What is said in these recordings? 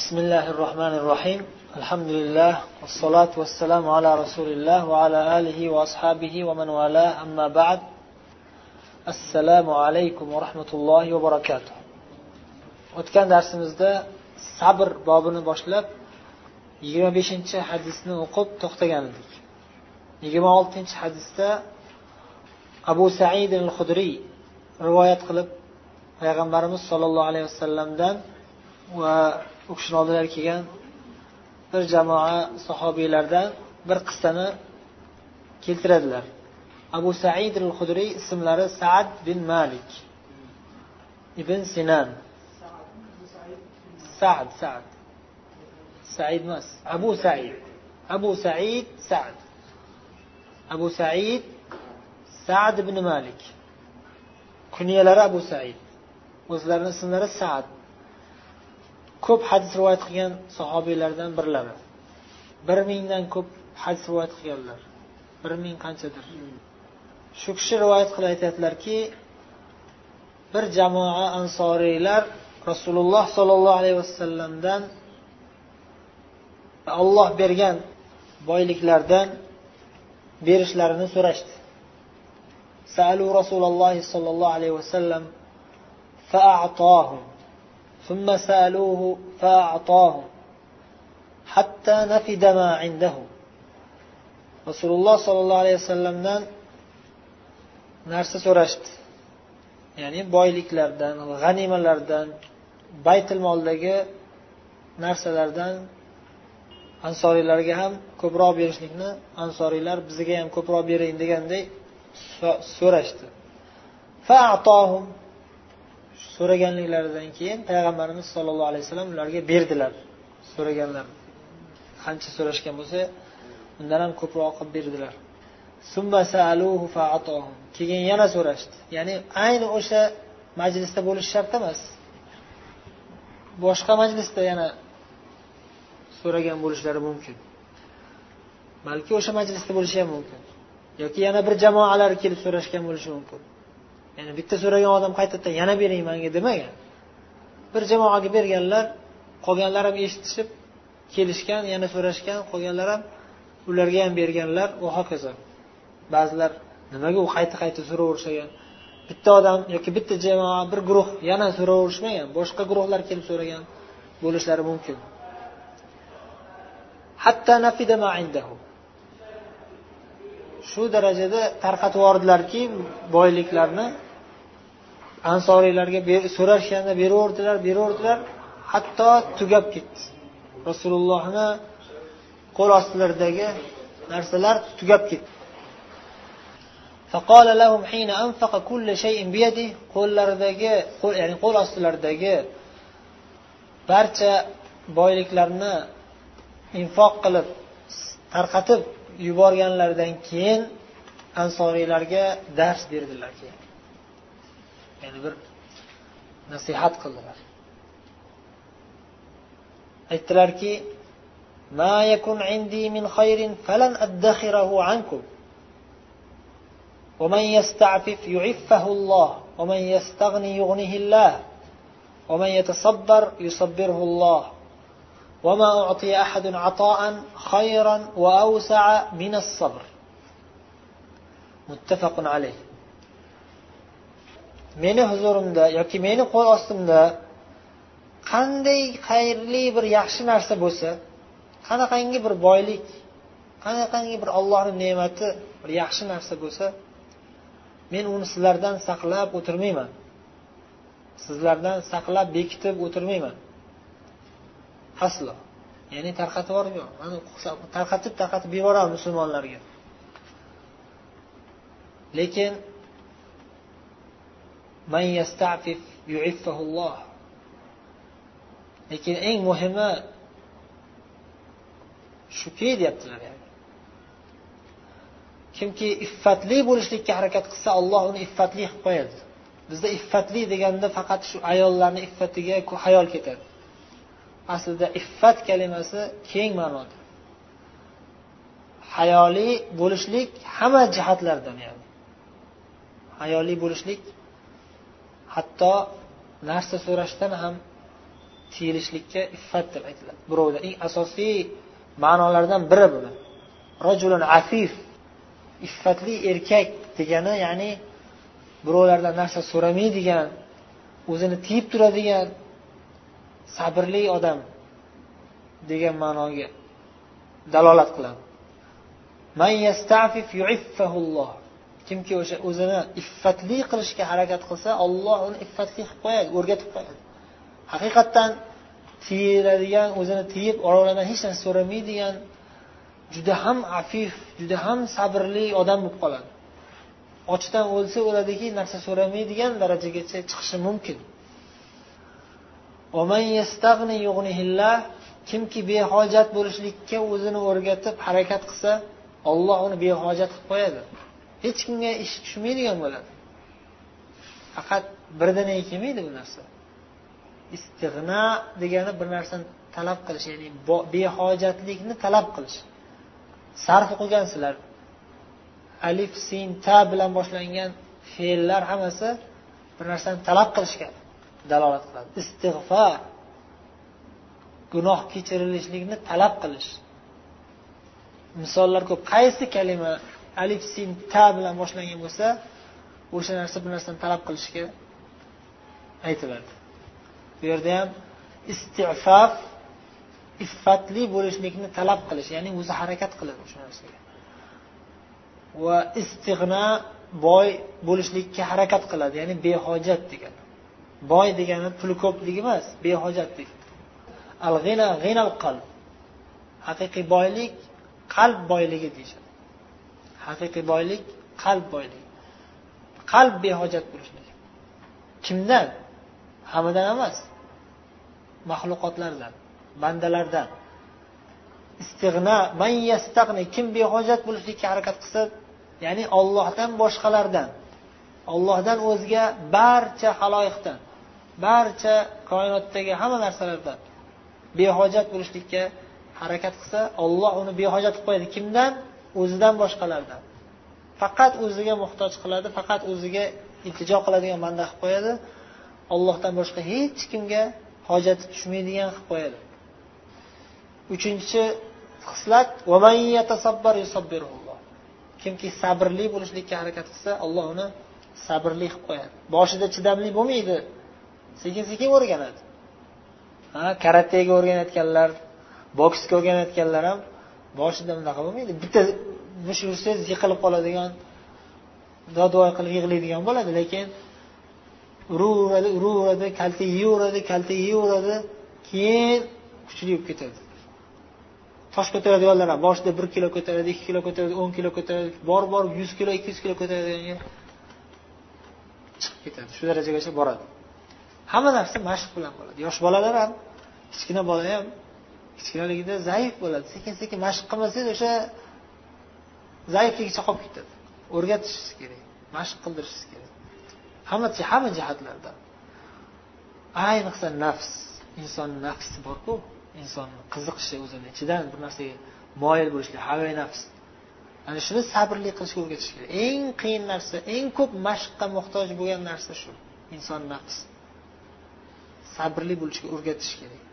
بسم الله الرحمن الرحيم الحمد لله والصلاة والسلام على رسول الله وعلى آله وأصحابه ومن والاه أما بعد السلام عليكم ورحمة الله وبركاته o'tgan darsimizda sabr bobini boshlab yigirma beshinchi hadisni o'qib to'xtagan edik yigirma oltinchi hadisda abu said al hudriy rivoyat qilib payg'ambarimiz sollallohu alayhi vasallamdan va u kishini oldilari kelgan bir jamoa sahobiylardan bir qissani keltiradilar. Abu said al hudriy ismlari saad bin malik ibn sinan. Sad sad. Said emas abu said. Abu said sad. Abu said sad ibn malik. Kunyalari abu said. O'zlarini ismlari sad. ko'p hadis rivoyat qilgan sahobiylardan birlari bir mingdan ko'p hadis rivoyat qilganlar bir ming qanchadir shu kishi rivoyat qilib aytyaptilarki bir jamoa ansoriylar rasululloh sollallohu alayhi vasallamdan olloh bergan boyliklardan berishlarini so'rashdi سألوا رسول الله صلى الله عليه وسلم فأعطاهم ثم سألوه فأعطاهم حتى نفد ما عنده رسول الله صلى الله عليه وسلمdan narsa so'rashdi ya'ni boyliklardan g'animalardan baytil moldagi narsalardan ansoriylarga ham ko'proq berishlikni ansoriylar bizga ham ko'proq bering deganday so'rashdi So'raganliklaridan keyin payg'ambarimiz sollallohu alayhi vasallam ularga berdilar so'raganlar. Qancha so'rashgan bo'lsa undan ham ko'proq qilib berdilar. Keyin yana so'rashdi. Ya'ni ayni o'sha majlisda bo'lish shart emas. Boshqa majlisda yana so'ragan bo'lishlari mumkin. Balki o'sha majlisda bo'lishi ham mumkin. Yoki yana bir jamoalar kelib so'rashgan bo'lishi mumkin. Ya'ni bitta so'ragan odam qaytadan yana bering manga demagan. Bir jamoaga berganlar qolganlar ham eshitishib kelishgan yana so'rashgan qolganlar ham ularga ham berganlar va hokazo. Ba'zilar nimaga u qayta qayta so'raverishagan bitta odam yoki bitta jamoa bir guruh yana so'raverishmagan boshqa guruhlar kelib so'ragan bo'lishlari mumkin. Hatto nafida shu darajada tarqatib yubordilarki boyliklarni ansoriylarga so'rashganda beraverdilar beraverdilar hatto tugab ketdi rasulullohni qo'l ostilaridagi narsalar tugab ketdi فقال لهم حين أنفق كل شيء بيده qo'llaridagi ya'ni qo'l ostilaridagi barcha boyliklarni infoq qilib tarqatib yuborganlaridan keyin ansoriylarga dars berdilar keyin ya'ni bir nasihat qildilar aytdilarki ما يكن عندي من خير فلن أدخره عنكم ومن يستعفف يعفه الله ومن يستغني يغنه الله ومن يتصبر يصبره الله وما أعطي أحد عطاء خيرا وأوسع من الصبر متفق عليه meni huzurimda yoki meni qo'l ostimda qanday xayrli bir yaxshi narsa bo'lsa qanaqangi bir boylik qanaqangi bir ollohni ne'mati bir yaxshi narsa bo'lsa men uni sizlardan saqlab o'tirmayman sizlardan saqlab bekitib o'tirmayman Aslo. Ya'ni tarqatib yuborib tarqatib tarqatib yuboraman musulmonlarga. Lekin lekin eng muhimi shuki deyaptilar kimki iffatli bo'lishlikka harakat qilsa alloh uni iffatli qilib qo'yadi. Bizda iffatli deganda faqat shu ayollarni iffatiga hayol ketadi. Aslida iffat kalimasi keng ma'noda. Hayoli bo'lishlik hamma jihatlardan ya'ni. Hayoli bo'lishlik hatto narsa so'rashdan ham tiyilishlikka iffat deb aytiladi. Birovda eng asosiy ma'nolardan biri buni rajulun afif iffatli erkak degani ya'ni birovlardan narsa so'ramaydigan o'zini tiyib turadigan sabrli odam degan ma'noga dalolat qiladi. Kimki o'sha o'zini iffatli qilishga harakat qilsa olloh uni iffatli qilib qo'yadi o'rgatib qo'yadi. Haqiqatdan tiyiladigan o'zini tiyib orolardan hech narsa so'ramaydigan juda ham afif juda ham sabrli odam bo'lib qoladi. Ochdan o'lsa o'ladiki narsa so'ramaydigan darajagacha chiqishi mumkin. Kimki behojat bo'lishlikka o'zini o'rgatib harakat qilsa olloh uni behojat qilib qo'yadi. Hech kimga ish tushmaydigan bo'ladi. Faqat birdaniga kelmaydi bu narsa. Istig'no degani bir narsani talab qilish ya'ni behojatlikni talab qilish. Sarf o'qigansizlar alif sin ta bilan boshlangan fe'llar hammasi bir narsani talab qilishga dalolat qiladi. Istig'fo gunoh kechirilishlikni talab qilish. Misollar ko'p qaysi kalima alif sin ta bilan boshlangan bo'lsa o'sha narsa bir narsani talab qilishga aytiladi. Bu yerda ham istifof iffatli bo'lishlikni talab qilish ya'ni o'zi harakat qiladi o'sha narsaga. Va istig'no boy bo'lishlikka harakat qiladi ya'ni behojat degani. Boy degani puli ko'pligi emas behojatlik. Al g'ina g'inal qalb. Haqiqiy boylik qalb boyligi deyishadi. Haqiqiy boylik qalb boyligi. Qalb behojat bo'lishligi kimdan? Hammadan emas. Maxluqotlardan bandalardan. Istig'na man yastag'ni kim behojat bo'lishlikka harakat qilsa ya'ni ollohdan boshqalardan. Ollohdan o'zga barcha haloyiqdan. Barcha koinotdagi hamma narsalardan behojat bo'lishlikka harakat qilsa olloh uni behojat qilib qo'yadi. Kimdan? O'zidan boshqalardan. Faqat o'ziga muhtoj qiladi faqat o'ziga iltijo qiladigan banda qilib qo'yadi. Ollohdan boshqa hech kimga hojati tushmaydigan qilib qo'yadi. Uchinchi xislat kimki sabrli bo'lishlikka harakat qilsa olloh uni sabrli qilib qo'yadi. Boshida chidamli bo'lmaydi. Sekin sekin o'rganadi. Ha karatega o'rganayotganlar boksga o'rganayotganlar ham boshida bunaqa bo'lmaydi. Bitta mush ursangiz yiqilib qoladigan dodvoy qilib yig'laydigan bo'ladi lekin uraveradi uraveradi kalta yeyveradi kalta yeyveradi keyin kuchli bo'lib ketadi. Tosh ko'taradiganlar ham boshida bir kilo ko'taradi ikki kilo ko'taradi o'n kilo ko'taradi borib borib yuz kilo ikki yuz kilo ko'taradigan chiqib ketadi. Shu darajagacha boradi. Hamma narsa mashq bilan bo'ladi. Yosh bolalar ham kichkina bola ham kichkinaligida zaif bo'ladi. Sekin sekin mashq qilmasangiz o'sha zaifligicha qolib ketadi. O'rgatishingiz kerak mashq qildirishingiz kerak. Hamma hamma jihatlardan ayniqsa nafs insonni nafsi borku insonni qiziqishi o'zini ichidan bir narsaga moyil bo'lishlik havai nafs. Ana shuni sabrli qilishga o'rgatish kerak. Eng qiyin narsa eng ko'p mashqqa muhtoj bo'lgan narsa shu inson nafs. Sabrli bo'lishga o'rgatish kerak.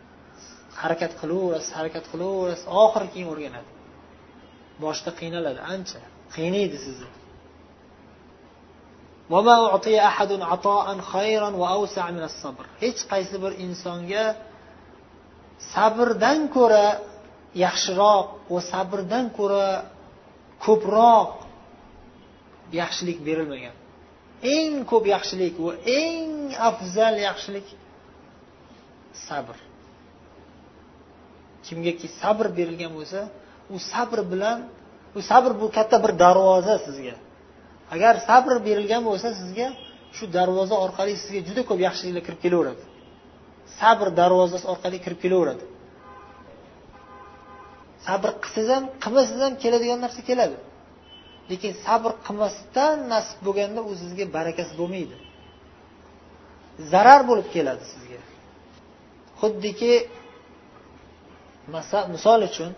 Harakat qilaverasiz harakat qilaverasiz oxiri keyin o'rganadi. Boshida qiynaladi ancha. Qiynaydi sizni. Hech qaysi bir insonga sabrdan ko'ra yaxshiroq va sabrdan ko'ra ko'proq yaxshilik berilmagan. Eng ko'p yaxshilik va eng afzal yaxshilik sabr. Kimgaki sabr berilgan bo'lsa u sabr bilan u sabr bu katta bir darvoza sizga. Agar sabr berilgan bo'lsa sizga shu darvoza orqali sizga juda ko'p yaxshiliklar kirib kelaveradi. Sabr darvozasi orqali kirib kelaveradi. Sabr qilsangiz ham qilmasangiz ham keladigan narsa keladi. Lekin sabr qilmasdan nasib bo'lganda u sizga barakasi bo'lmaydi. Zarar bo'lib keladi sizga. Xuddiki misol uchun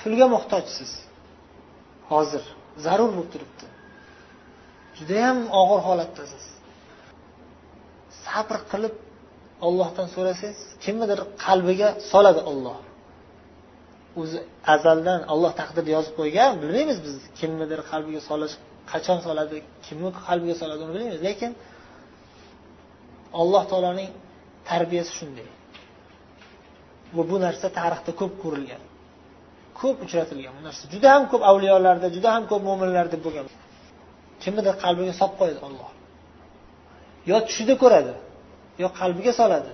pulga muhtojsiz. Hozir zarur bo'lib turibdi. Judayam og'ir holatdasiz. Sabr qilib ollohdan so'rasangiz kimnidir qalbiga soladi olloh o'zi azaldan olloh taqdirda yozib qo'ygan bilmaymiz biz kimnidir qalbiga solish qachon soladi kimni qalbiga soladi uni bilmaymiz. Lekin alloh taoloning tarbiyasi shunday. Va bu narsa tarixda ko'p ko'rilgan. Ko'p uchratilgan. Bu narsa juda ham ko'p avliyolarda juda ham ko'p mo'minlarda bo'lgan. Kimnidir qalbiga solib qo'yadi? Olloh yo tushida ko'radi yo qalbiga soladi.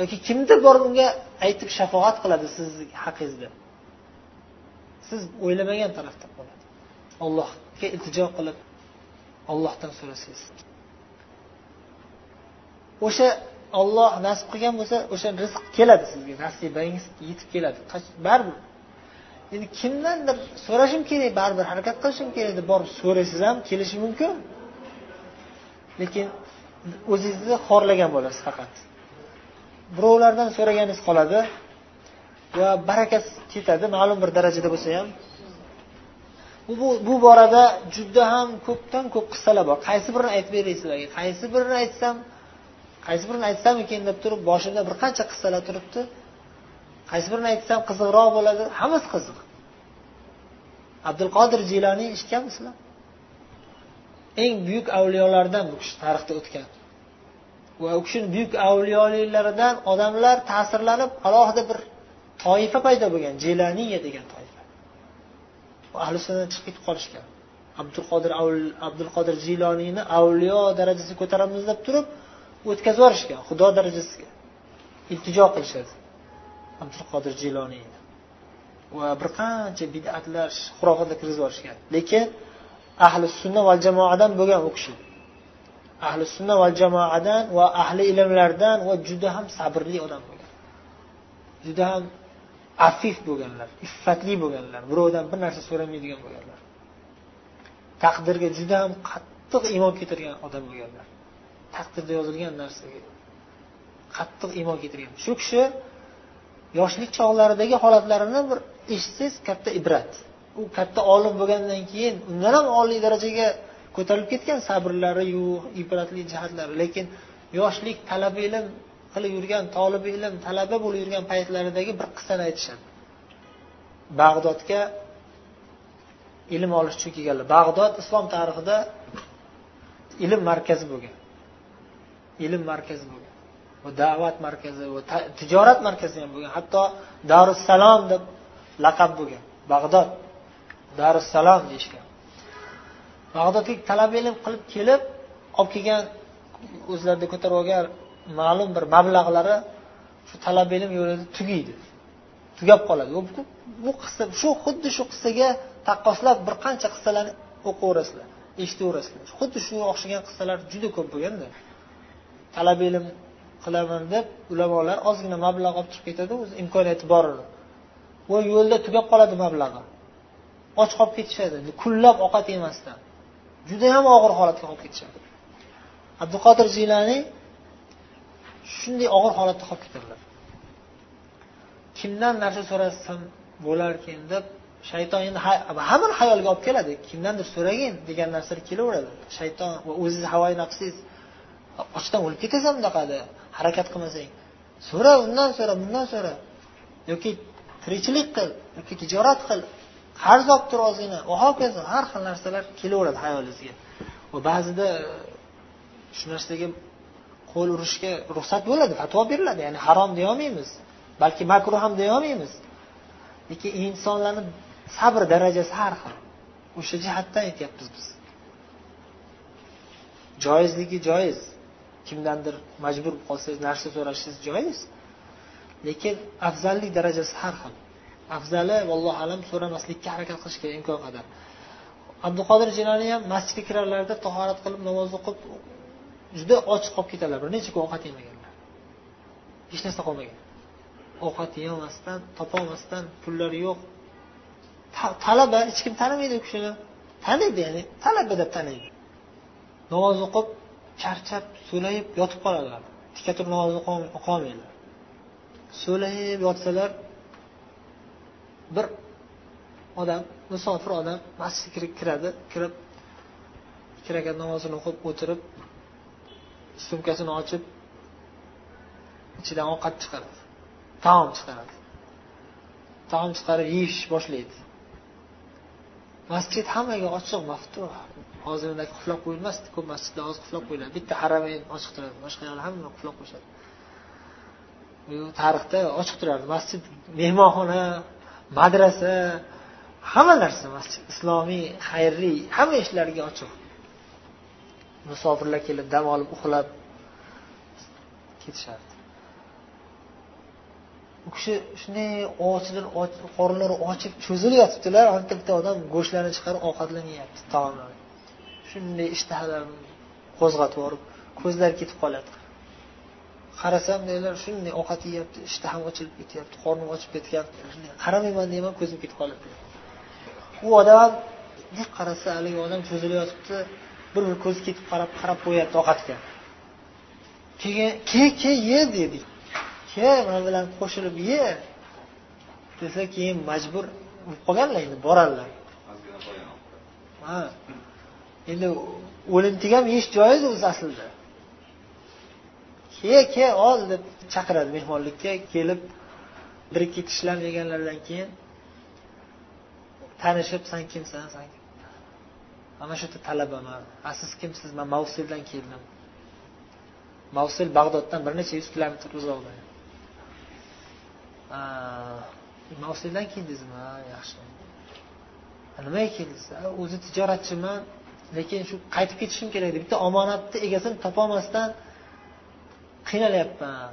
Yoki kimdir borib unga aytib shafoat qiladi sizni haqingizda. Siz o'ylamagan tarafda bo'ladi. Allohga iltijo qilib ollohdan so'rasangiz o'sha olloh nasib qilgan bo'lsa o'sha rizq keladi sizga nasibangiz yetib keladi. Baribir. Endi kimdandir so'rashim kerak baribir harakat qilishim kerak deb borib so'raysiz ham kelishi mumkin. Lekin o'zingizni xorlagan bo'lasiz faqat. Birovlardan so'raganingiz qoladi va barakasi ketadi ma'lum bir darajada bo'lsa ham. Bu bu borada juda ham ko'pdan ko'p qissalar bor. Qaysi birini aytib beray sizlarga? Qaysi birini aytsam qaysi birini aytsamikin deb turib boshimda bir qancha qissalar turibdi. Qaysi birini aytsam qiziqroq bo'ladi hammasi qiziq. Abdulqodir jiloniy eshitganmisizlar eng buyuk avliyolardan bu kishi tarixda o'tgan. Va u kishini buyuk avliyoliklaridan odamlar ta'sirlanib alohida bir toifa paydo bo'lgan jelaniya degan toifa. Ahli sunnadan chiqib ketib qolishgan. Abdulqodir abdulqodir jiloniyni avliyo darajasiga ko'taramiz deb turib o'tkazib yuborishgan xudo darajasiga iltijo qilishadi. Abdulqodir jiloniy va bir qancha bidatlar xurofotlar kirgizib yuborishgan. Lekin ahli sunna va jamoadan bo'lgan u kishi. Ahli sunna va jamoadan va ahli ilmlardan va juda ham sabrli odam bo'lgan. Juda ham afif bo'lganlar iffatli bo'lganlar birovdan bir narsa so'ramaydigan bo'lganlar. Taqdirga juda ham qattiq iymon keltirgan odam bo'lganlar. Taqdirda yozilgan narsaga qattiq iymon keltirgan. Shu kishi yoshlik chog'laridagi holatlarini bir eshitsangiz katta ibrat. U katta olim bo'lgandan keyin undan ham oliy darajaga ko'tarilib ketgan sabrlariyu ibratli jihatlari. Lekin yoshlik talaba ilm qilib yurgan tolib ilm talaba bo'lib yurgan paytlaridagi bir qissani aytishadi. Bag'dodga ilm olish uchun kelganlar. Bag'dod islom tarixida ilm markazi bo'lgan. Ilm markazi bo'lgan va da'vat markazi va tijorat markazi ham bo'lgan hatto darussalom deb laqab bo'lgan bag'dod darussalom deyishgan. Bag'dodga talab ilm qilib kelib olib kelgan o'zlarida ko'tarib olgan ma'lum bir mablag'lari shu talab ilm yo'lida tugaydi tugab qoladi. Bu qissa shu xuddi shu qissaga taqqoslab bir qancha qissalarni o'qiverasizlar eshitaverasizlar xuddi shunga o'xshagan qissalar juda ko'p bo'lganda talab ilm qilaman deb ulamolar ozgina mablag' olib chiqib ketadi o'zi imkoniyati bor. Va yo'lda tugab qoladi mablag'i. Och qolib ketishadi. Kunlab ovqat yemasdan. Judayam og'ir holatga qolib ketishadi. Abduqodir jiylaniy shunday og'ir holatda qolib ketadilar kimdan narsa so'rasam bo'larkan deb shayton endi hammani xayolga olib keladi. Kimdandir so'ragin degan narsalar kelaveradi. Shayton va o'zizni havoyi nafsingiz ochdan o'lib ketasan bunaqada harakat qilmasang. So'ra undan so'ra bundan so'ra. Yoki tirikchilik qil yoki tijorat qil. Qarz olib tur ozgina va hokazo har xil narsalar kelaveradi hayolingizga. Va ba'zida e, shu narsaga qo'l urishga ruxsat bo'ladi fatvo beriladi. Ya'ni harom deyolmaymiz balki makruh ham deyolmaymiz. Lekin insonlarni sabr darajasi har xil. O'sha jihatdan aytyapmiz biz. Joizligi joiz. Kimdandir majbur bo'lib qolsangiz narsa so'rashingiz joiz lekin afzallik darajasi har xil. Afzali vallohu alam so'ramaslikka harakat qilish kerak imkon qadar. Abduqodir jiloniy ham masjidga kirarlarida tahorat qilib namoz o'qib juda och qolib ketadilar bir necha kun ovqat yemaganlar. Hech narsa qolmagan. Ovqat yemasdan topolmasdan pullari yo'q. Talaba hech kim tanimaydi u kishini. Taniydi ya'ni talaba deb taniydi. Namoz o'qib charchab so'layib yotib qoladilar. Tikka turib namoz o'qolmaydilar so'layib yotsalar bir odam musofir odam masjidga kiradi kirib ikki rakat namozini o'qib o'tirib sumkasini ochib ichidan ovqat chiqaradi. Taom chiqaradi. Taom chiqarib yeyish boshlaydi. Masjid hammaga ochiq maftuh hozir qulflab qo'yilmasdi ko'p masjidlar hozir qulflab qo'yiladi. Bitta haramayn ochiq turadi boshqa yoqlar hamma qulflab qo'yishadi. Tarixda ochiq turardi masjid mehmonxona madrasa hamma narsa masjid. Islomiy xayrli hamma ishlarga ochiq. Musofirlar kelib dam olib uxlab ketishardi. U kishi shunday ochidan qornlari ochib cho'zilib yotibdilar anta bitta odam go'shtlarni chiqarib ovqatlarni yeyapti taomlarni shunday ishtahalarni qo'zg'atib yuborib ko'zlari ketib qolyapti. Qarasam deylar shunday ovqat yeyapti ishtaham ochilib ketyapti qornim ochib ketgan qaramayman deyman ko'zim ketib qolyapti. U odam qarasa haligi odam cho'zilib yotibdi bir bir ko'zi ketib qarab qarab qo'yapti ovqatga. Keyin ke ke ye dedik ke man bilan qo'shilib ye. Desa keyin majbur bo'lib qolganlar endi boradilar ha. Endi o'limtik ham yeyish joiz o'zi aslida. Ke ke ol deb chaqiradi mehmonlikka kelib bir ikki tishlab yeganlaridan keyin tanishib san kimsan? San mana shu yerda talabaman. A siz kimsiz? Man mavsildan keldim. Mavsil bag'doddan bir necha yuz kilometr uzoqda. Mavsildan keldingizmi yaxshi. Nimaga keldingiz? O'zi tijoratchiman lekin shu qaytib ketishim kerak edi bitta omonatni egasini topolmasdan qiynalyapman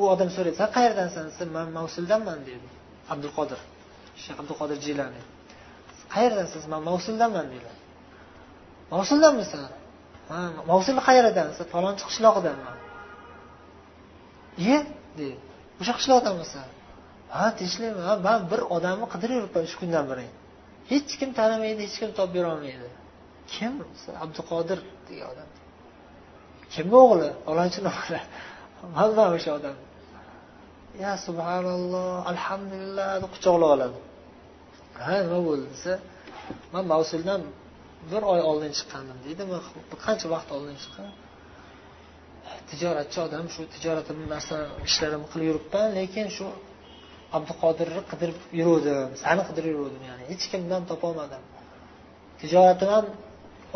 u odam so'raydi san qayerdansan? desa man mavsuldanman deydi abdulqodir. Shayx abdulqodir jilani. Qayerdansiz? Man mavsuldanman deydi. Mavsuldanmisan ha mavsul qayerdan? Desa falonchi qishlog'idanman iye? deydi. O'sha qishloqdanmisan ha tinchlikmi? Man bir odamni qidirib yuribman uch kundan beri. Hech kim tanimaydi hech kim topib berolmaydi kim? Abduqodir degan odam. Kimni o'g'li? Falonchini o'g'li manman o'sha odam. Ya subhanalloh alhamdulillah deb quchoqlab oladi. Ha nima bo'ldi desa man mavsuldan bir oy oldin chiqqandim deydi. Man qancha vaqt oldin chiqqan tijoratchi odam shu tijoratim narsa ishlarimni qilib yuribman lekin shu abduqodirni qidirib yuruvdim. Sani qidirib yuruvdim ya'ni hech kimdan topolmadim. Tijoratim ham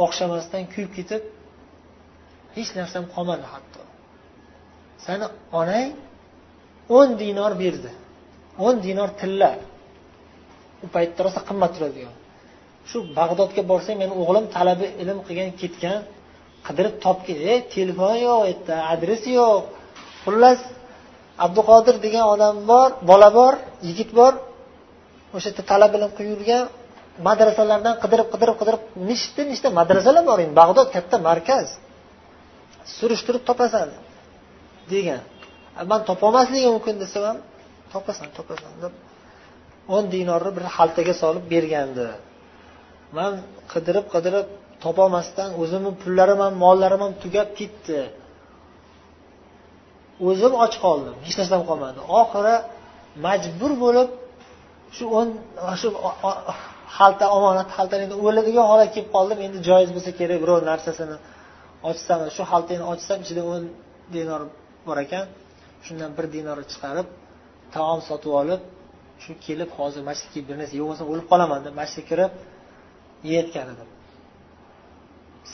o'xshamasdan kuyib ketib hech narsam qolmadi hatto. Sani onang o'n dinor berdi. O'n dinor tilla u paytda rosa qimmat turadigan. Shu bag'dodga borsang meni o'g'lim talabi ilm qilgan ketgan qidirib topgin e telefon yo'q u yerda adres yo'q. Xullas abduqodir degan odam bor bola bor yigit bor. O'sha yerda talab bilan qilib yurgan madrasalardan qidirib qidirib qidirib nechta nechta madrasalar bor endi? Bag'dod katta markaz. Surishtirib topasan degan. Man topolmasligim mumkin desam ham topasan topasan deb o'n dinorni bir xaltaga solib bergandi. Man qidirib qidirib topolmasdan o'zimni pullarim ham mollarim ham tugab ketdi. O'zim och qoldim hech narsam qolmadi. Oxiri majbur bo'lib shu o'n shu xalta omonat xaltani endi o'ladigan holat kelib qoldim. Endi joiz bo'lsa kerak birov narsasini ochsam shu xaltani ochsam ichida o'n dinor bor ekan. Shundan bir dinor chiqarib taom sotib olib shu kelib hozir masjidga kelib bir narsa yeb olsam o'lib qolaman deb masjidga kirib yeyotgan edim.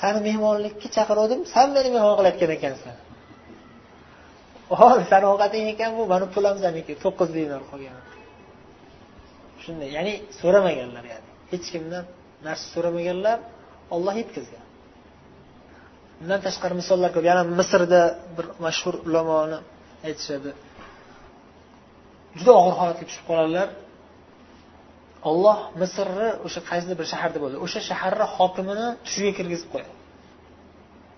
Sani mehmonlikka chaqiruvdim san meni mehmon qilayotgan ekansan. Hol sani ovqating ekan bu mani pulim saniki to'qqiz dinor qolgan. Shunday ya'ni so'ramaganlar ya'ni. Hech kimdan narsa so'ramaganlar olloh yetkazgan. Undan tashqari misollar ko'p. Yana misrda bir mashhur ulamoni aytishadi. Juda og'ir holatga tushib qoladilar olloh misrni o'sha qaysidir bir shaharda bo'ldi. O'sha shaharni hokimini tushiga kirgizib qo'yadi.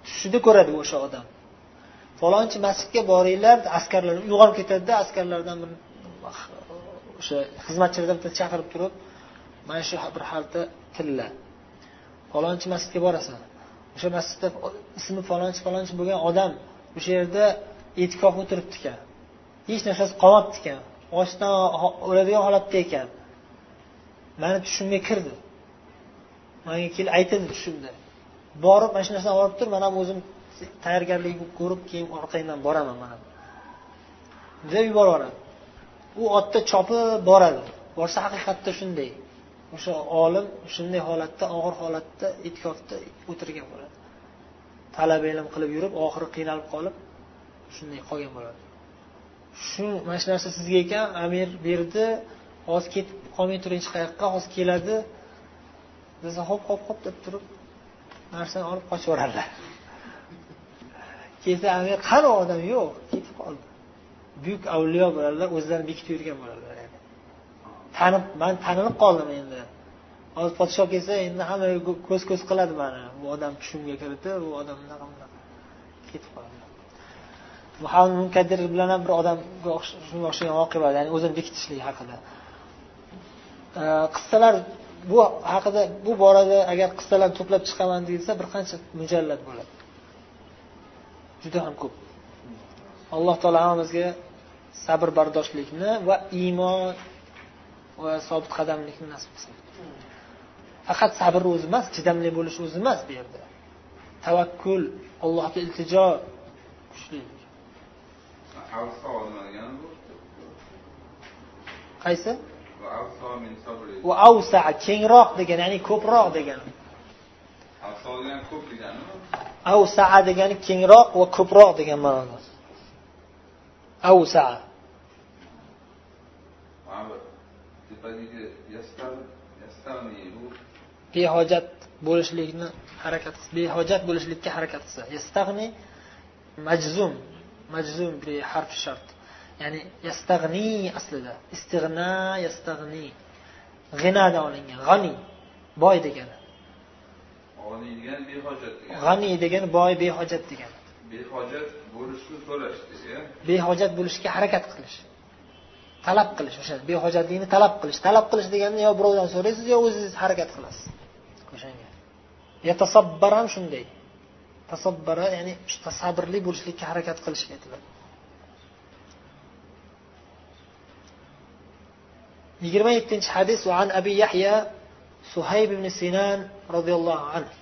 Tushida ko'radi o'sha odam. Falonchi masjidga boringlar askarlar uyg'onib ketadida askarlardan bir ah, o'sha xizmatchilardan bitta chaqirib turib mana shu bir xalta tilla falonchi masjidga borasan. O'sha masjidda ismi falonchi falonchi bo'lgan odam o'sha yerda e'tikof o'tiribdi ekan. Hech narsasi qolmabdi ekan. Ochdan o'ladigan holatda ekan. Mani tushimga kirdi. Manga kelib aytildi tushimda. Borib mana shu narsani olib tur man ham o'zim tayyorgarlik ko'rib keyin orqangdan boraman mana deb yuboradi u otda chopib boradi. Borsa haqiqatda shunday. O'sha olim shunday holatda og'ir holatda itkofda o'tirgan bo'ladi. Talaba ilm qilib yurib oxiri qiynalib qolib shunday qolgan bo'ladi. Shu mana shu narsa sizga ekan amir berdi. Hozir ketib qolmay turing hech qayoqqa? Hozir keladi. Desa hop hop hop deb turib narsani olib qochib yuboradilar kelsa qani odam? Yo'q ketib qoldi. Buyuk avliyo bo'ladilar o'zlarini bekitib yurgan bo'ladilar tanib man tanilib qoldim endi. Hozir podshoh kelsa endi hamma ko'z ko'z qiladi mani. Bu odam tushimga kirdi bu odam bunaqa bunaqa. Ketib qoladi muhammad munkadir bilan ham bir odamga shunga o'xshagan voqea bor. Ya'ni o'zini bekitishlik haqida. Qissalar bu haqida bu borada agar qissalarni to'plab chiqaman deyilsa bir qancha mujallad bo'ladi. Juda ham ko'p. Alloh taolo hammamizga sabr bardoshlikni va iymon va sobit qadamlikni nasib qilsin. Faqat sabrni o'zi emas chidamli bo'lish o'zi emas bu yerda. Tavakkul allohga iltijo kuchli. Qaysi va avsa kengroq degani ya'ni ko'proq degani avsaa degani kengroq va ko'proq degan ma'noda avsa behojat bo'lishlikni harakat behojat bo'lishlikka harakat qilsa yastag'ni majzum majzum harf shart ya'ni yastag'ni aslida. Istig'na yastag'ni. G'inadan olingan. G'ani. Boy degani. G'ani degani boy behojat degani. Behojat bo'lishni so'rash behojat bo'lishga harakat qilish. Talab qilish o'sha behojatlikni talab qilish. Talab qilish degani yo birovdan so'raysiz yo o'zingiz harakat qilasiz. O'shanga. Yatasabbar ham shunday. Tasabbara ya'ni sabrli bo'lishlikka harakat qilishga aytiladi yigirma yettinchi hadis an abi yahya suhayb ibn sinan roziyallohu anhu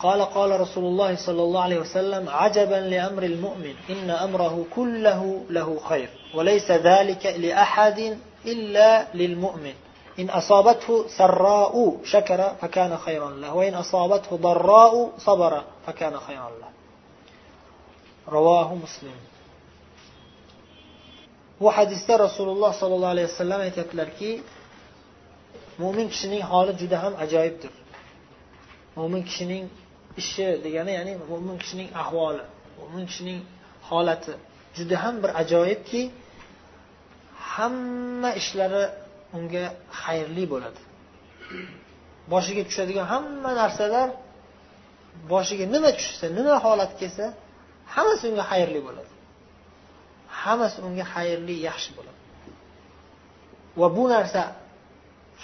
قال قال رسول الله صلى الله عليه وسلم عجبا لأمر المؤمن إن أمره كله له خير وليس ذلك لأحد إلا للمؤمن. إن أصابته سراء شكر فكان خيرا له وإن أصابته ضراء صبر فكان خيرا له. رواه مسلم. Bu hadisda rasululloh sollallohu alayhi vasallam aytyaptilarki mo'min kishining holi juda ham ajoyibdir. Mo'min kishining ishi degani ya'ni mo'min kishining ahvoli mo'min kishining holati juda ham bir ajoyibki hamma ishlari unga xayrli bo'ladi. Boshiga tushadigan hamma narsalar boshiga nima tushsa nima holat kelsa hammasi unga xayrli bo'ladi. Hammasi unga xayrli yaxshi bo'ladi. Va bu narsa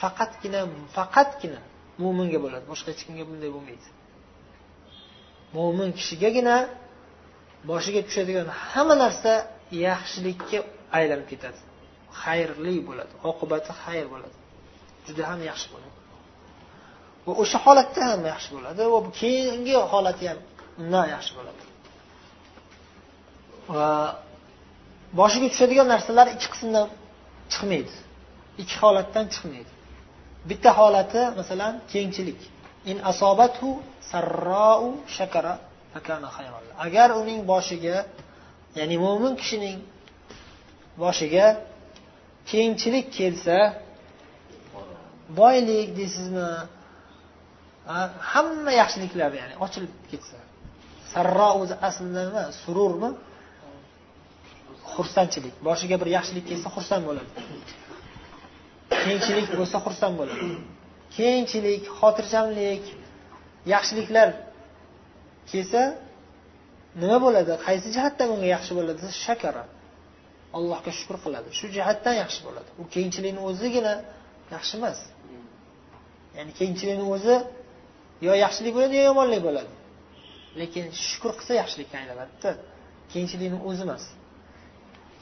faqatgina faqatgina mo'minga bo'ladi. Boshqa hech kimga bunday bo'lmaydi. Mo'min kishigagina boshiga tushadigan hamma narsa yaxshilikka aylanib ketadi. Xayrli bo'ladi oqibati xayr bo'ladi. Juda ham yaxshi bo'ladi. Va o'sha holatda ham yaxshi bo'ladi va keyingi holati ham undan yaxshi bo'ladi. Va boshiga tushadigan narsalar ikki qismdan chiqmaydi. Ikki holatdan chiqmaydi. Bitta holati masalan kengchilik in asobathu sarrou shakara fakana agar uning boshiga ya'ni mo'min kishining boshiga kengchilik kelsa boylik deysizmi? Hamma yaxshiliklar ya'ni ochilib ketsa. Sarro o'zi aslida nima? Sururmi? Xursandchilik. Boshiga bir yaxshilik kelsa xursand bo'ladi. Kengchilik bo'lsa xursand bo'ladi. Kengchilik xotirjamlik yaxshiliklar kelsa nima bo'ladi? Qaysi jihatdan unga yaxshi bo'ladi? Desa shakara. Allohga shukur qiladi. Shu jihatdan yaxshi bo'ladi. U kengchilikni o'zigina yaxshi emas. Ya'ni kengchilikni o'zi yo yaxshilik bo'ladi yo yomonlik bo'ladi. Lekin shukur qilsa yaxshilikka aylanadida. Kengchilikni o'zi emas.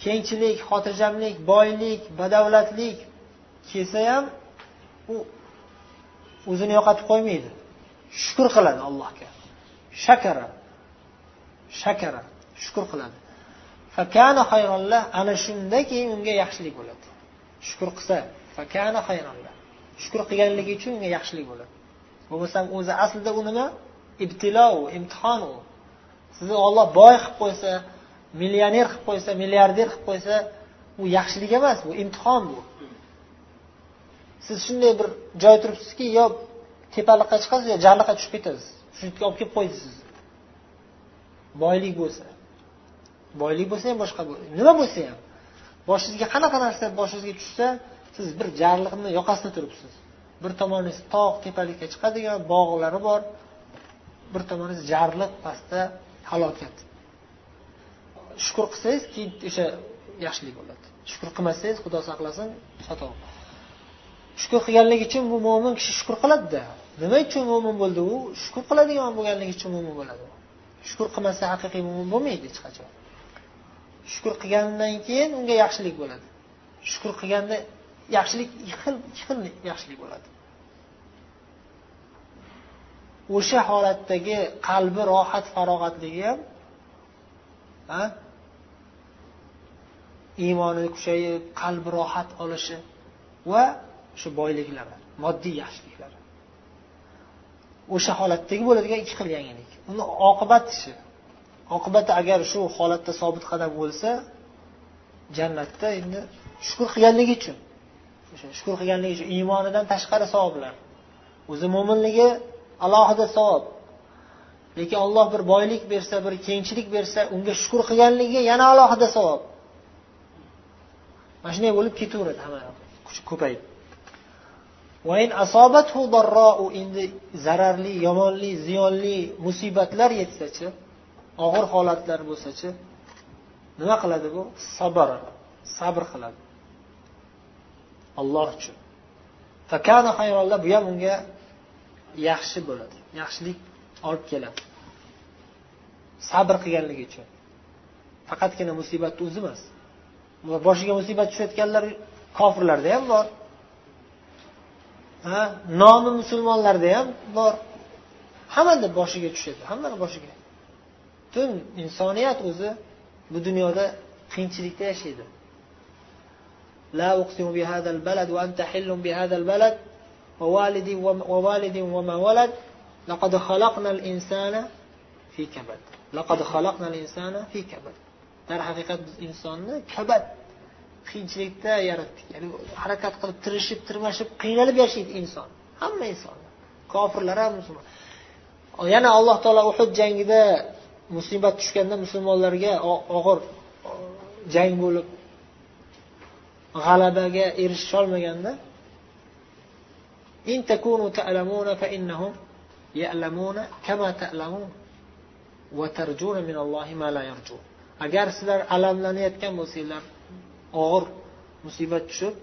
Kengchilik xotirjamlik boylik badavlatlik kelsa ham u o'zini yo'qotib qo'ymaydi. Shukur qiladi allohga. Shakara shakara shukur qiladi. Fakana xayronlah ana shunda keyin unga yaxshilik bo'ladi. Shukur qilsa fakana xayronlah shukur qilganligi uchun unga yaxshilik bo'ladi. Bo'lmasam o'zi aslida u nima ibtilo u imtihon u. Sizni olloh boy qilib qo'ysa millioner qilib qo'ysa milliarder qilib qo'ysa u yaxshilik emas bu imtihon bu. Siz shunday bir joy turibsizki yo tepaliqqa chiqasiz yo jarliqqa tushib ketasiz. Shu yerga olib kelib qo'ydi sizni boylik bo'lsa. Boylik bo'lsa ham boshqa nima bo'lsa ham? Boshingizga qanaqa narsa boshingizga tushsa siz bir jarliqni yoqasida turibsiz. Bir tomoningiz tog' tepalikka chiqadigan bog'lari bor bir tomoningiz jarliq pastda halokat shukur qilsangiz keyin o'sha yaxshilik bo'ladi. Shukur qilmasangiz xudo saqlasin xato. Shukur qilganligi uchun bu mo'min kishi shukur qiladida. Nima uchun mo'min bo'ldi u? Shukur qiladigan bo'lganligi uchun mo'min bo'ladi. Shukur qilmasa haqiqiy mo'min bo'lmaydi hech qachon. Shukur qilgandan keyin unga yaxshilik bo'ladi. Shukur qilganda yaxshilik ikki xil xil yaxshilik bo'ladi. O'sha holatdagi qalbi rohat farog'atligi ham iymoni kuchayib qalbi rohat olishi va shu boyliklari moddiy yaxshiliklari o'sha holatdagi bo'ladigan ikki xil yangilik. Uni oqibati oqibati agar shu holatda sobit qadam bo'lsa jannatda endi shukur qilganligi uchun o'sha shukur qilganligi uchun iymonidan tashqari savoblar. O'zi mo'minligi alohida savob. Lekin olloh bir boylik bersa bir kengchilik bersa unga shukur qilganligi yana alohida savob. Mana shunday bo'lib ketaveradi hamma kuchi ko'payib endi zararli yomonli ziyonli musibatlar yetsachi og'ir holatlar bo'lsachi nima qiladi bu? Sabr sabr qiladi. Alloh uchun. Bu ham unga yaxshi bo'ladi. Yaxshilik olib keladi. Sabr qilganligi uchun. Faqatgina musibatni o'zi emas boshiga musibat tushayotganlar kofirlarda ham bor ha nomi musulmonlarda ham bor hammani boshiga tushadi hammani boshiga butun insoniyat o'zi bu dunyoda qiyinchilikda yashaydi لا أقسم بهذا البلد وأنت حل بهذا البلد ووالد ووالد وما ولد لقد خلقنا الإنسان في كبد لقد خلقنا الإنسان في كبد darhaqiqat biz insonni kabat qiyinchilikda yaratdik ya'ni harakat qilib tirishib tirmashib qiynalib yashaydi inson hamma inson kofirlar ham musulmon yana alloh taolo uhud jangida musibat tushganda musulmonlarga og'ir jang bo'lib g'alabaga erishisholmaganda إن تكونوا تألمون فإنهم يألمون كما تألمون وترجون من الله ما لا يرجون agar sizlar alamlanayotgan bo'lsanglar og'ir musibat tushib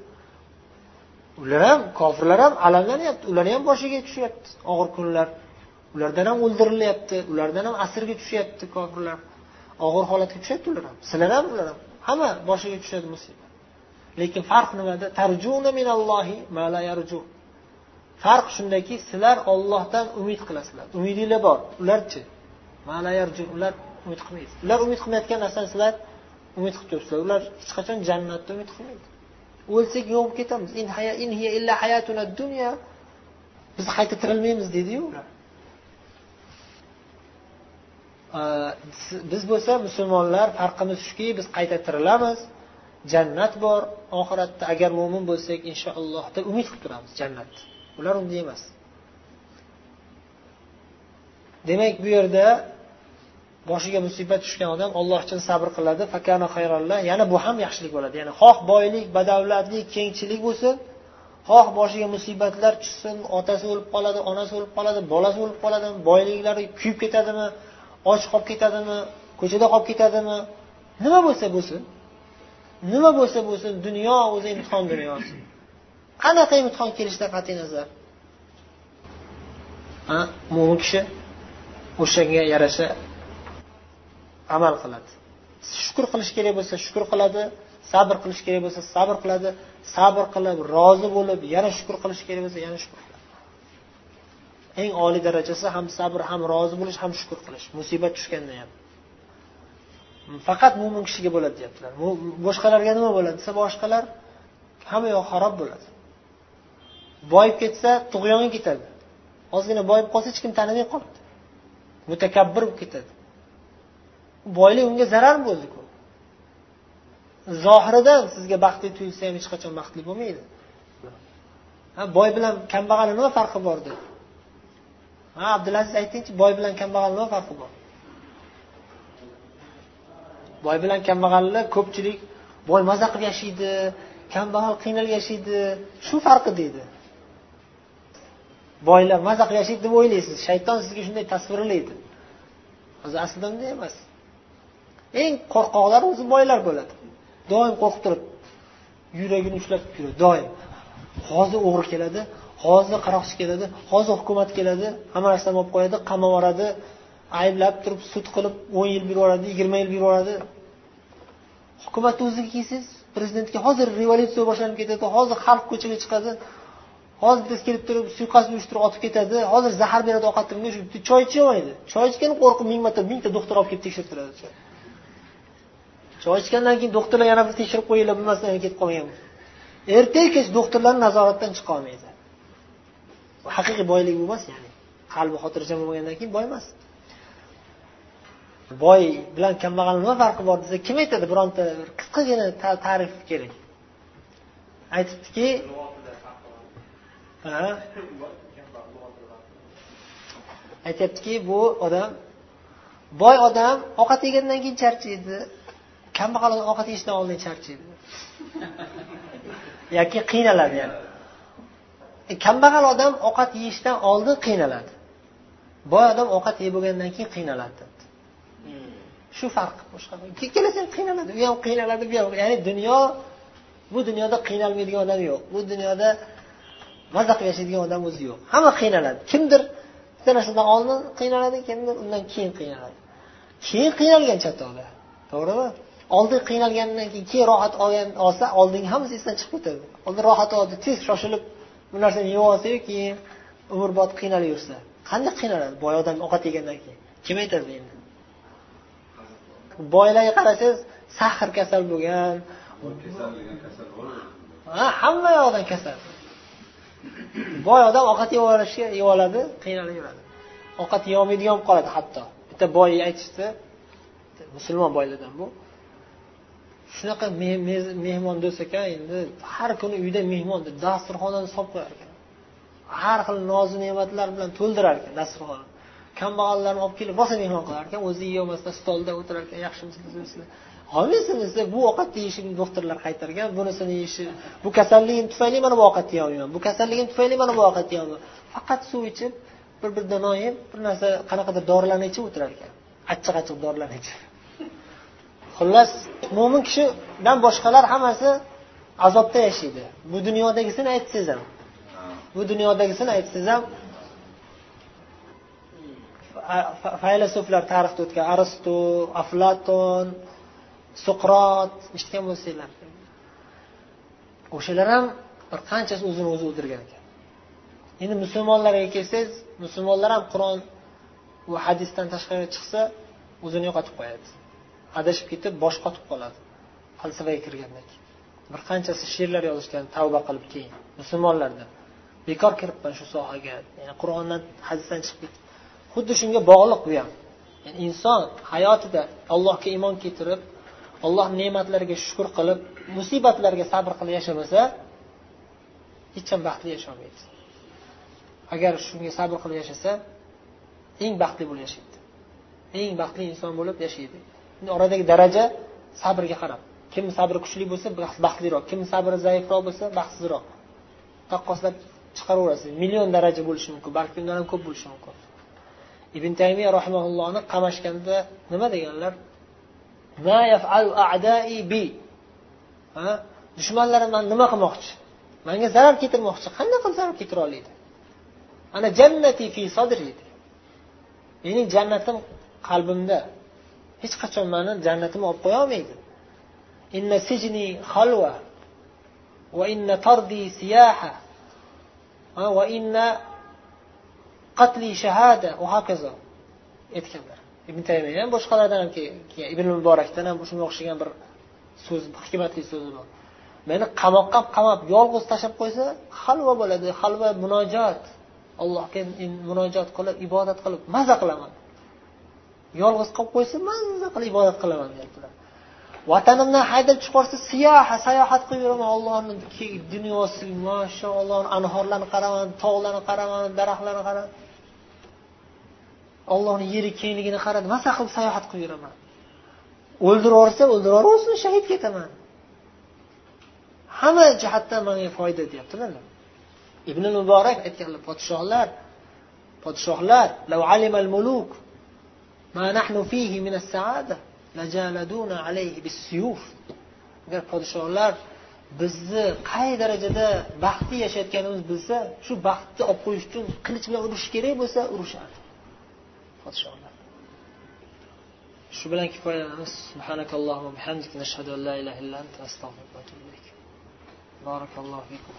ular ham kofirlar ham alamlanyapti ularni ham boshiga tushyapti og'ir kunlar. Ulardan ham o'ldirilyapti ulardan ham asirga tushyapti kofirlar. Og'ir holatga tushyapti ular ham sizlar ham ular ham. Hamma boshiga tushadi musibat. Lekin farq nimada? Tarjuna minallohi ma la yarju. Farq shundaki sizlar ollohdan umid qilasizlar. Umidinglar bor. Ularchi? Ular umid qilmaydi ular umid qilmayotgan narsani sizlar umid qilib turibsizlar ular hech qachon jannatda umid qilmaydi. O'lsak yo'q bo'lib ketamiz biz qayta tirilmaymiz deydiyu ular biz bo'lsa musulmonlar farqimiz shuki biz qayta tirilamiz. Jannat bor. Oxiratda agar mo'min bo'lsak inshaalloh deb umid qilib turamiz jannatni ular unday emas. Demak bu yerda boshiga musibat tushgan odam alloh uchun sabr qiladi fakana xayrollah yana bu ham yaxshilik bo'ladi. Ya'ni xoh boylik badavlatlik kengchilik bo'lsin. Xoh boshiga musibatlar tushsin otasi o'lib qoladi onasi o'lib qoladi bolasi o'lib qoladi boyliklari kuyib ketadimi och qolib ketadimi ko'chada qolib ketadimi? Nima bo'lsa bo'lsin. Nima bo'lsa bo'lsin dunyo o'zi imtihon dunyosi qanaqa imtihon kelishidan qat'iy nazar? Mo'min kishi o'shanga yarasha amal qiladi. Shukur qilish kerak bo'lsa shukur qiladi sabr qilish kerak bo'lsa sabr qiladi sabr qilib rozi bo'lib yana shukur qilish kerak bo'lsa yana shukur qiladi. Eng oliy darajasi ham sabr ham rozi bo'lish ham shukur qilish. Musibat tushganda ham. Faqat mo'min kishiga bo'ladi deyaptilar. Boshqalarga nima bo'ladi desa boshqalar hamma yoq xarob bo'ladi. Boyib ketsa tug'yonga ketadi. Ozgina boyib qolsa hech kim tanimay qoladi. Mutakabbir bo'lib ketadi. Boylik unga zarar bo'ldiku. Zohiridan sizga baxtli tuyulsa ham hech qachon baxtli bo'lmaydi. Ha boy bilan kambag'alni nima farqi bor deb ha abdulaziz aytingchi boy bilan kambag'alni nima farqi bor? Boy bilan kambag'alni ko'pchilik boy maza qilib yashaydi kambag'al qiynalib yashaydi shu farqi deydi boylar maza qilib yashaydi deb o'ylaysiz. Shayton sizga shunday tasvirlaydi. O'zi aslida unday emas. Eng qo'rqoqlar o'zi boylar bo'ladi. Doim qo'rqib turib yuragini ushlab yuradi doim. Hozir o'g'ri keladi hozir qaroqchi keladi hozir hukumat keladi hamma narsani olib qo'yadi qamab yuboradi ayblab turib sud qilib o'n yil berib yuboradi yigirma yil berib yuboradi hukumatni o'ziga kelsangiz prezidentga hozir revolyutsiya boshlanib ketadi hozir xalq ko'chaga chiqadi hozir bittasi kelib turib suiqasd uyushtirib otib ketadi hozir zahar beradi ovqatni choy ichaolmaydi choy ichgani qo'rqib ming marta mingta doktor olib kelib tekshirtiradi choy ichgandan keyin doktorlar yana bir tekshirib qo'yinglar bilmasdan ketib qolgan. Erta kech doktorlar nazoratdan chiqa olmaydi. Haqiqiy boylik bu emas ya'ni qalbi xotirjam bo'lmagandan keyin boy emas. Boy bilan kambag'al nima farqi bor desa kim aytadi bironta bir qisqagina ta'rif kerak. Aytibdiki aytyaptiki bu odam boy odam ovqat yegandan keyin charchaydi kambag'al ovqat yeyishdan oldin charchaydi yoki qiynaladi yani. E, kambag'al odam ovqat yeyishdan oldin qiynaladi. Boy odam ovqat yeb bo'lgandan keyin qiynaladi. Shu farq boshqa ikkalasini qiynaladi. U ham qiynaladi bu ham ya'ni dunyo bu dunyoda qiynalmaydigan odam yo'q. Bu dunyoda maza qilib yashaydigan odam o'zi yo'q. Hamma qiynaladi. Kimdir bitta narsadan oldin qiynaladi kimdir undan keyin qiynaladi. Keyin qiynalgan chatoqda to'g'rimi? Oldin qiynalgandan keyin keyin rohat olgan olsa oldingi hammasi esdan chiqib ketadi oldin rohat oldi tez shoshilib bu narsani yeb olsayu keyin umrbod qiynalaversa. Qanday qiynaladi? Boy odam ovqat yegandan keyin. Kim aytadi endi? Boylarga qarasangiz sahr kasal bo'lgan. Ha hamma yoqdan kasal. Boy odam ovqat yeb olishga yeb oladi qiynalaveradi. Ovqat yeyolmaydigan bo'lib qoladi hatto. Bitta boy aytishdi musulmon boylardan bu shunaqa mehmon do'st ekan endi har kuni uyda mehmon dasturxonini solib qo'yar ekan. Har xil nozu ne'matlar bilan to'ldirar ekan dasturxonni kambag'allarni olib kelib rosa mehmon qilar ekan o'zi yeyolmasdan stolda o'tirar ekan yaxshimisizlar olmaysizmi desa bu ovqat yeyishini doktorlar qaytargan bunisini yeyishi bu kasalligim tufayli mana bu ovqat yeyolmayman bu kasalligim tufayli mana bu ovqat yeyolmayman. Faqat suv ichib bir bir dano yeb bir narsa qanaqadir dorilarni ichib o'tirar ekan. Achchiq achchiq dorilarni ichib. Xullas mo'min kishidan boshqalar hammasi azobda yashaydi. Bu dunyodagisini aytsangiz ham. Bu dunyodagisini aytsangiz ham faylasuflar tarixda o'tgan aristo aflaton suqrot eshitgan bo'lsanglar. O'shalar ham bir qanchasi o'zini o'zi o'ldirgan ekan. Endi musulmonlarga kelsangiz musulmonlar ham qur'on va hadisdan tashqari chiqsa o'zini yo'qotib qo'yadi. Adashib ketib bosh qotib qoladi. Falsafaga kirgandan keyin. Bir qanchasi she'rlar yozishgan tavba qilib keyin. Musulmonlarda bekor kiribman shu sohaga. Yani qur'ondan hadisdan chiqib ketib xuddi shunga bog'liq bu ham. Yani inson hayotida allohga iymon keltirib alloh ne'matlariga shukur qilib musibatlarga sabr qilib yashamasa hech ham baxtli yasholmaydi. Agar shunga sabr qilib yashasa eng baxtli bo'lib yashaydi. Eng baxtli inson bo'lib yashaydi. Oradagi daraja sabrga qarab. Kim sabri kuchli bo'lsa baxtliroq kim sabri zaifroq bo'lsa baxtsizroq. Taqqoslab chiqaraverasiz million daraja bo'lishi mumkin balki undan ham ko'p bo'lishi mumkin. Ibn taymiya rahimaullohni qamashganda nima deganlar? Dushmanlarim mani nima qilmoqchi? Manga zarar keltirmoqchi. Qanday qilib zarar keltira oladi ana jannati fi sadri mening jannatim qalbimda hech qachon mani jannatimga olib qo'ya olmaydi. Inna sijni halva va inna tardi siyaha va inna qatli shahada. Va hokazo. Aytganlar. Ibn taymiya ham boshqalardan ham keyin ibn muborakdan ham shunga o'xshagan bir so'z hikmatli so'zi bor. Meni qamoqqa qamab yolg'iz tashlab qo'ysa halva bo'ladi. Halva munojot allohga munojot qilib ibodat qilib maza qilaman. Yolg'iz qolib qo'ysa mazza qilib ibodat qilaman deyaptilar. Vatanimdan haydab chiqarsa siyoha sayohat qilib yuraman ollohni dunyosi mashaalloh anhorlarni qaraman tog'larni qaraman daraxtlarni qaraman. Ollohni yeri kengligini qarab maza qilib sayohat qilib yuraman. O'ldirib yuborsa o'ldirib yuborsin shahid ketaman. Hamma jihatdan menga foyda deyaptilar. Ibn muborak aytganlar podshohlar podshohlar muluk ma nahnu fihi min as-sa'ada lajaladuna alayhi bis-suyuf agar podshohlar bizni qay darajada baxtli yashayotganimizni bilsa shu baxtni olib qo'yish uchun qilich bilan urish kerak bo'lsa urushardi podshohlar. Shu bilan kifoyalanamiz. Subhanakallohu bihamdik nashhadu an la ilaha illa anta astag'firuka va atubu ilayk. Barakallohu fikum.